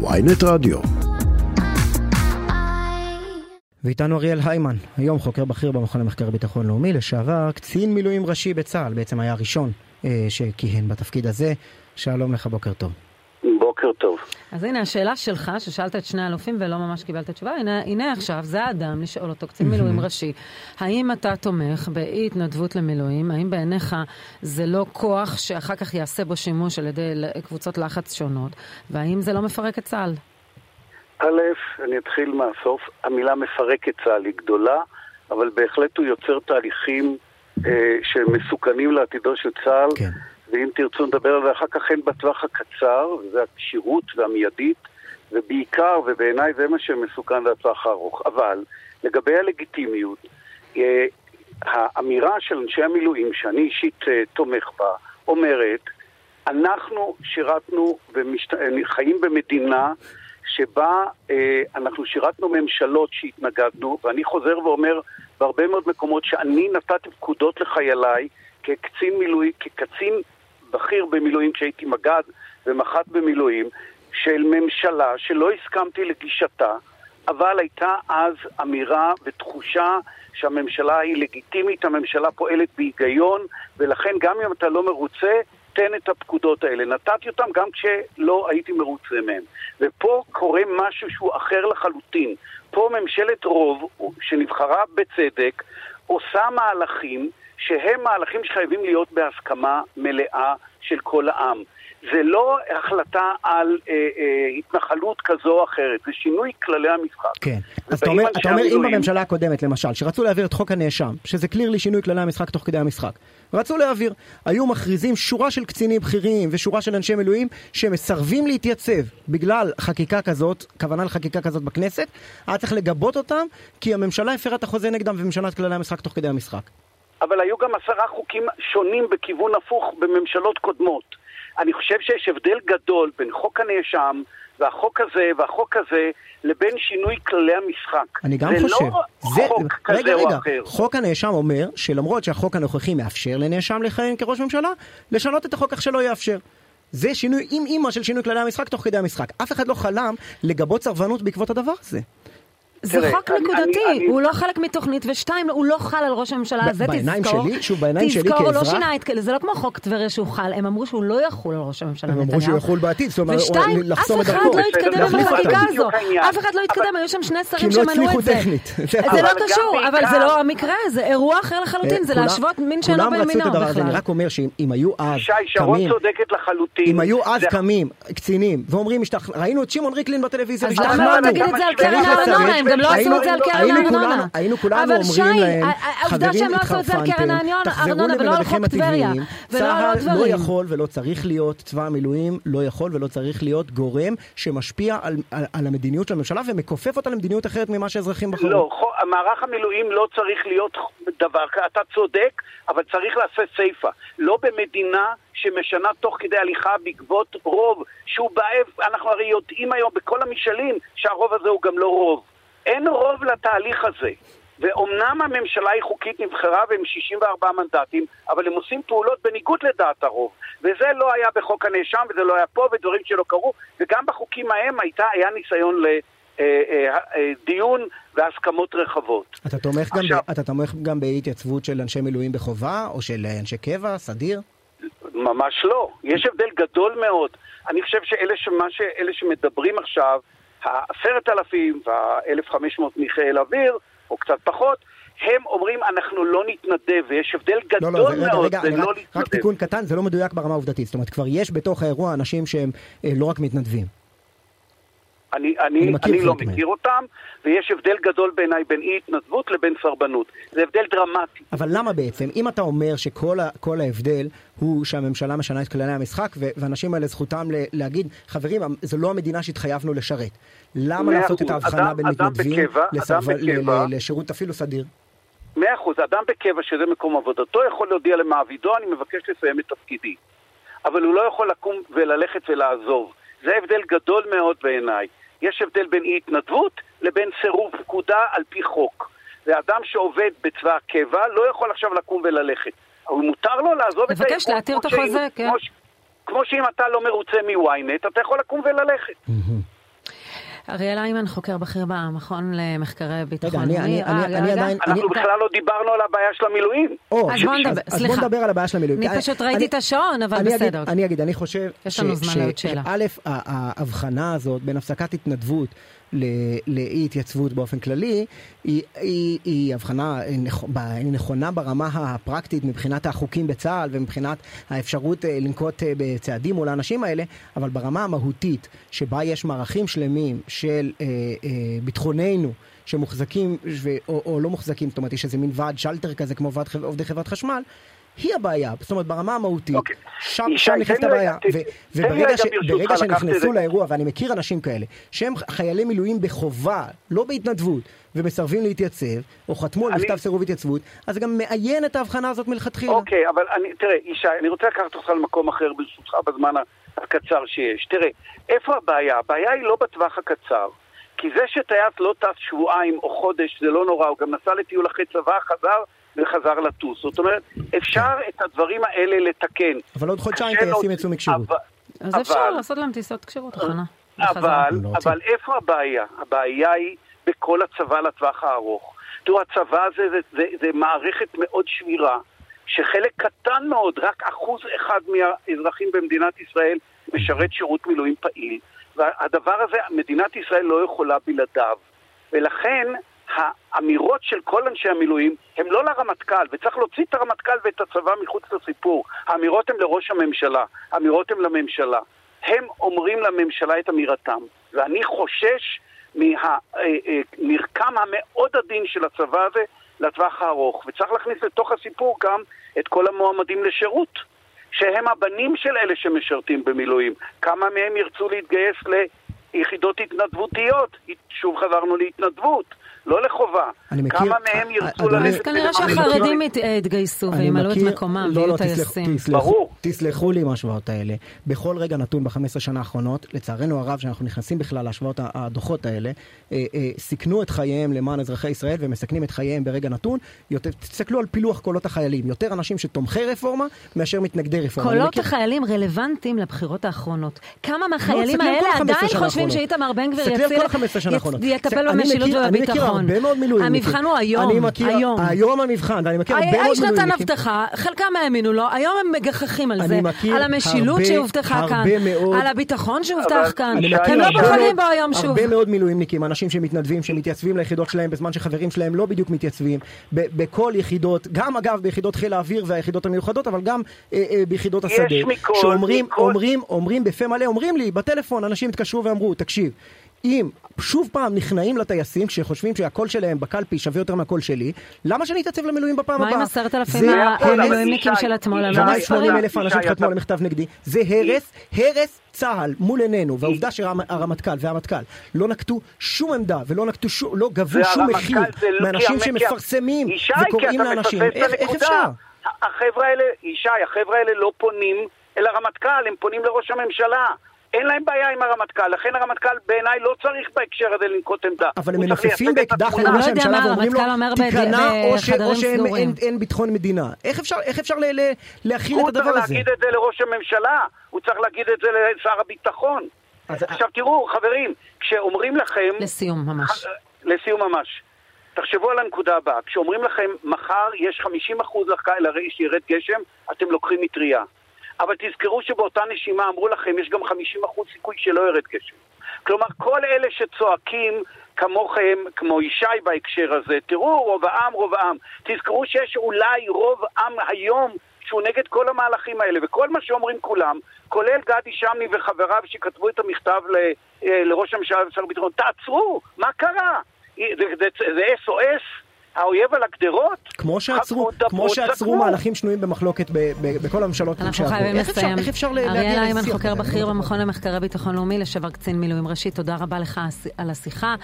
ויינט רדיו. ואיתנו אריאל היימן, היום חוקר בכיר במכון למחקר ביטחון לאומי, לשעבר קצין מילואים ראשי בצה"ל, בעצם היה הראשון אה, שכיהן בתפקיד הזה. שלום לך, בוקר טוב. בוקר טוב. אז הנה השאלה שלך, ששאלת את שני האלופים ולא ממש קיבלת תשובה, הנה, הנה עכשיו, זה האדם לשאול אותו, קצין מילואים ראשי, האם אתה תומך באי התנדבות למילואים? האם בעיניך זה לא כוח שאחר כך יעשה בו שימוש על ידי קבוצות לחץ שונות? והאם זה לא מפרק את צה"ל? א', אני אתחיל מהסוף. המילה מפרק את צה"ל היא גדולה, אבל בהחלט הוא יוצר תהליכים אה, שמסוכנים לעתידו של צה"ל. כן. ואם תרצו נדבר על זה אחר כך הן בטווח הקצר, וזה הכשירות והמיידית, ובעיקר, ובעיניי זה מה שמסוכן לטווח הארוך. אבל לגבי הלגיטימיות, אה, האמירה של אנשי המילואים, שאני אישית אה, תומך בה, אומרת, אנחנו שירתנו וחיים אה, במדינה שבה אה, אנחנו שירתנו ממשלות שהתנגדנו, ואני חוזר ואומר בהרבה מאוד מקומות שאני נתתי פקודות לחייליי כקצין מילואים, כקצין בכיר במילואים כשהייתי מג"ד ומח"ט במילואים, של ממשלה שלא הסכמתי לגישתה, אבל הייתה אז אמירה ותחושה שהממשלה היא לגיטימית, הממשלה פועלת בהיגיון, ולכן גם אם אתה לא מרוצה, תן את הפקודות האלה. נתתי אותם גם כשלא הייתי מרוצה מהם. ופה קורה משהו שהוא אחר לחלוטין. פה ממשלת רוב, שנבחרה בצדק, עושה מהלכים שהם מהלכים שחייבים להיות בהסכמה מלאה של כל העם. זה לא החלטה על אה, אה, התנחלות כזו או אחרת, זה שינוי כללי המשחק. כן, אז אתה אומר, אתה אומר אם בממשלה הקודמת למשל, שרצו להעביר את חוק הנאשם, שזה קליר לי שינוי כללי המשחק תוך כדי המשחק, רצו להעביר, היו מכריזים שורה של קצינים בכירים ושורה של אנשי מילואים שמסרבים להתייצב בגלל חקיקה כזאת, כוונה לחקיקה כזאת בכנסת, היה צריך לגבות אותם כי הממשלה הפרה את החוזה נגדם ומשנה את כללי המשחק תוך כדי המשחק. אבל היו גם עשרה חוקים שונים בכיוון הפוך בממשלות קודמות. אני חושב שיש הבדל גדול בין חוק הנאשם והחוק הזה והחוק הזה לבין שינוי כללי המשחק. אני גם זה חושב. לא זה, חוק כזה רגע, או רגע, אחר. חוק הנאשם אומר שלמרות שהחוק הנוכחי מאפשר לנאשם לכהן כראש ממשלה, לשנות את החוק כך שלא יאפשר. זה שינוי עם אימא של שינוי כללי המשחק תוך כדי המשחק. אף אחד לא חלם לגבות סרבנות בעקבות הדבר הזה. זה תראה, חוק אני- נקודתי, אני- הוא לא חלק מתוכנית, ושתיים, הוא לא חל על ראש הממשלה, ב- זה בעיניים תזכור. שלי, שוב, בעיניים שלי תזכור, הוא לא כאזרח- שינה את, זה לא כמו חוק טבריה שהוא חל, הם אמרו שהוא לא יחול על ראש הממשלה הם נתניהו. אמרו שהוא יחול בעתיד, זאת אומרת, ושתיים, אף לחסום את אחד. לא התקדם עם החקיקה. הזו. אף אחד לא התקדם, היו שם שני כי שרים הם לא שמנעו הצליחו את זה. טכנית. זה לא קשור, אבל זה לא המקרה, זה אירוע אחר לחלוטין, זה כולם- להשוות מין שאינו את מינו הזה, אני בכלל. רק אומר שאם אם היו אז קמים. אם היו אז זה- קמים קצינים ואומרים, "משתח- ראינו את שמעון ריקלין בטלוויזיה, אז השתכנענו." למה לא תגיד את זה על קרן זה הארנונה? גם לא עשו היינו- את זה על קרן הארנונה. היינו כולנו אומרים להם, חברים לא עשו התחרפנתם, תחזרו ולא על למדריכם חוק טבריה, הטבעיים. צה"ל לא. יכול ולא צריך להיות, צבא המילואים לא יכול ולא צריך להיות גורם שמשפיע על- על על המדיניות של הממשלה ומכופף אותה למדיניות אחרת ממה שהאזרחים בחרו. לא, מערך המילואים לא צריך להיות דבר כזה, אתה צודק, אבל צריך לעשות סיפה. לא במדינה שמשנה תוך כדי הליכה בעקבות רוב, שהוא בעב, אנחנו הרי יודעים היום בכל המשאלים שהרוב הזה הוא גם לא רוב. אין רוב לתהליך הזה. ואומנם הממשלה היא חוקית נבחרה והם 64 מנדטים, אבל הם עושים פעולות בניגוד לדעת הרוב. וזה לא היה בחוק הנאשם, וזה לא היה פה, ודברים שלא קרו, וגם בחוקים ההם הייתה, היה ניסיון לדיון והסכמות רחבות. אתה תומך גם עכשיו- ב- אתה תומך גם באי התייצבות של אנשי מילואים בחובה או של אנשי קבע, סדיר? ממש לא. יש הבדל גדול מאוד. אני חושב שאלה שמה שאלה שמדברים עכשיו, העשרת אלפים והאלף חמש מאות מחיל אוויר, או קצת פחות, הם אומרים אנחנו לא נתנדב, ויש הבדל גדול לא, לא, רגע, מאוד רגע, בין לא רק- רק להתנדב. תיקון קטן, זה לא מדויק ברמה העובדתית. זאת אומרת, כבר יש בתוך האירוע אנשים שהם אה, לא רק מתנדבים. אני, אני אני, מכיר אני לא חלק מהם. מכיר אותם, ויש הבדל גדול בעיניי בין אי התנדבות לבין סרבנות. זה הבדל דרמטי. אבל למה בעצם? אם אתה אומר שכל ה, ההבדל הוא שהממשלה משנה את כללי המשחק, ו- ואנשים האלה זכותם ל- להגיד, חברים, זו לא המדינה שהתחייבנו לשרת. למה לעשות את. ההבחנה אדם- בין אדם מתנדבים בקבע, אדם לסרב- בקבע. ל- לשירות אפילו סדיר? מאה אחוז, אדם בקבע שזה מקום עבודתו יכול להודיע למעבידו, אני מבקש לסיים את תפקידי. אבל הוא לא יכול לקום וללכת ולעזוב. זה הבדל גדול מאוד בעיניי. יש הבדל בין אי התנדבות לבין סירוב פקודה על פי חוק. ואדם שעובד בצבא הקבע לא יכול עכשיו לקום וללכת. אבל מותר לו לעזוב את לבקש הארגון, להתיר את החוזה, כן. כמו ש- כמו שאם אתה לא מרוצה מוויינט, אתה יכול לקום וללכת. אריאל איימן, חוקר בכיר במכון למחקרי ביטחון רגע, אני- לאומי. אני- אה, אני רגע. עדיין- אנחנו אני- בכלל לא דיברנו על הבעיה של המילואים. אז בוא נדבר, אז בוא סליחה. נדבר על הבעיה של המילואים. אני פשוט ראיתי את השעון, אבל אני בסדר. אגיד, אני אגיד, אני חושב יש לנו זמן לעוד שאלה. א', ההבחנה הזאת בין הפסקת התנדבות לאי התייצבות באופן כללי, היא, היא, היא הבחנה היא נכונה ברמה הפרקטית מבחינת החוקים בצה"ל ומבחינת האפשרות אה, לנקוט אה, בצעדים מול האנשים האלה, אבל ברמה המהותית, שבה יש מערכים שלמים של אה, אה, ביטחוננו, שמוחזקים ו- או, או לא מוחזקים, זאת אומרת יש איזה מין ועד שלטר כזה כמו ועד עובדי חברת חשמל, היא הבעיה, זאת אומרת ברמה המהותית, אוקיי. שם, נכנסת הבעיה, ת- ו- וברגע ש- ברגע שנכנסו. לאירוע, ואני מכיר אנשים כאלה, שהם חיילי מילואים בחובה, לא בהתנדבות, ומסרבים להתייצב, או חתמו על מכתב סירוב התייצבות, אז זה גם מאיין את ההבחנה הזאת מלכתחילה. אוקיי, אבל אני, תראה, ישי, אני רוצה לקחת אותך למקום אחר ברשותך בזמן הקצר שיש. תראה, איפה הבעיה? הבעיה היא לא בטווח הקצר. כי זה שטייס לא טס שבועיים או חודש זה לא נורא, הוא גם נסע לטיול אחרי צבא, חזר וחזר לטוס. זאת אומרת, אפשר את הדברים האלה לתקן. אבל עוד חודשיים טייסים יצאו מכשירות. אז אפשר לעשות להם טיסות כשירות. בחזרה. אבל, לא. אבל איפה הבעיה? הבעיה היא בכל הצבא לטווח הארוך. תראו, הצבא זה, זה, זה, זה מערכת מאוד שבירה, שחלק קטן מאוד, רק אחוז אחד מהאזרחים במדינת ישראל משרת שירות מילואים פעיל. והדבר הזה, מדינת ישראל לא יכולה בלעדיו. ולכן האמירות של כל אנשי המילואים הן לא לרמטכ"ל, וצריך להוציא את הרמטכ"ל ואת הצבא מחוץ לסיפור. האמירות הן לראש הממשלה, האמירות הן לממשלה. הם אומרים לממשלה את אמירתם, ואני חושש מהמרקם המאוד עדין של הצבא הזה לטווח הארוך, וצריך להכניס לתוך הסיפור גם את כל המועמדים לשירות, שהם הבנים של אלה שמשרתים במילואים. כמה מהם ירצו להתגייס ליחידות התנדבותיות? שוב חזרנו להתנדבות. לא לחובה. אני מכיר- כמה מהם ירצו אדוני- אז ללכת... כנראה שהחרדים אני וימלאו את מקומם לא, ויהיו לא, טייסים. ברור. תסלחו לי עם ההשוואות האלה. בכל רגע נתון ב-15 שנה האחרונות, לצערנו הרב, שאנחנו נכנסים בכלל להשוואות הדוחות האלה, אה, אה, סיכנו את חייהם למען אזרחי ישראל ומסכנים את חייהם ברגע נתון. יותר, תסתכלו על פילוח קולות החיילים. יותר אנשים שתומכי רפורמה מאשר מתנגדי רפורמה. קולות מכיר- החיילים רלוונטיים לבחירות האחרונות. כמה מהחיילים תסתכלי על האלה כל ה- 15 עדיין חושבים. שאיתמר בן גביר יציל- כל ה-15 שנה יצ- האחרונות. יטפל במשילות מכיר- אני מכיר ובביטחון. הרבה מאוד מילואימניקים. המבחן הוא היום, אני מכיר, היום. המבחן, ואני מכיר הרבה מאוד האיש נתן מילואימניקים. הבטחה, חלקם האמינו לו, היום הם מגחכים על אני זה, על המשילות שהובטחה כאן, מאוד- על הביטחון שהובטח אבל כאן, הם לא בוחרים מאוד- בו היום שוב. הרבה מאוד מילואימניקים, אנשים שמתנדבים, שמתייצבים ליחידות שלהם בזמן שחברים שלהם לא בדיוק מתייצבים, ב- בכל יחידות, גם אגב ביחידות חיל האוויר והיחידות המיוחדות, אבל גם אה, אה, ביחידות יש השדה, מכל- שאומרים, מכל- אומרים, אומרים בפה מלא, אומרים לי בטלפון, אנשים התקשרו ואמרו, תקשיב, אם שוב פעם נכנעים לטייסים כשחושבים שהקול שלהם בקלפי שווה יותר מהקול שלי, למה שאני אתייצב למילואים בפעם מה הבאה? עם עשרת אלפים זה המילואימניקים של אתמול? ומה עם ישי, 80 אלף אנשים שחתמו על אתה- מכתב נגדי? זה הרס, הרס צה"ל מול עינינו, והעובדה שהרמטכ"ל והמטכ"ל לא נקטו שום עמדה ולא נקטו שום, לא גבו שום והרמטכ"ל מחיר מאנשים שמפרסמים וקוראים לאנשים. איך. אפשר? החבר'ה האלה, ישי, החבר'ה האלה לא פונים אל הרמטכ"ל, הם פונים לראש הממשלה. אין להם בעיה עם הרמטכ"ל, לכן הרמטכ"ל בעיניי לא צריך בהקשר הזה לנקוט עמדה. אבל הם הוא צריך מנופפים באקדח. לראש לא הממשלה ואומרים לו, הרמטכ"ל אומר ב- תיכנע או ש- או שאין סגורים." אין- אין ביטחון מדינה. איך אפשר- איך אפשר ל- ל- להכיל הוא את הדבר צריך הזה? להגיד את זה לראש הממשלה, הוא צריך להגיד את זה לשר הביטחון. אז- עכשיו תראו, חברים, כשאומרים לכם... לסיום ממש. לסיום ממש. תחשבו על הנקודה הבאה, כשאומרים לכם מחר יש 50% הרי שירד גשם, אתם לוקחים מטריה. אבל תזכרו שבאותה נשימה אמרו לכם יש גם 50% סיכוי שלא ירד גשם. כלומר, כל אלה שצועקים כמוכם, כמו ישי בהקשר הזה, תראו, רוב העם, רוב העם. תזכרו שיש אולי רוב עם היום שהוא נגד כל המהלכים האלה, וכל מה שאומרים כולם, כולל גדי שמני וחבריו שכתבו את המכתב ל, אה, לראש הממשלה ושר הביטחון, תעצרו, מה קרה? זה, זה, זה SOS? האויב על הגדרות? כמו שעצרו, כמו שעצרו. מהלכים שנויים במחלוקת בכל הממשלות אנחנו. חייבים לסיים. איך אפשר ל- אריאל להגיע איימן, לשיח חוקר? בכיר במכון למחקרי ביטחון לאומי, לשעבר קצין מילואים ראשי, תודה רבה לך על השיחה.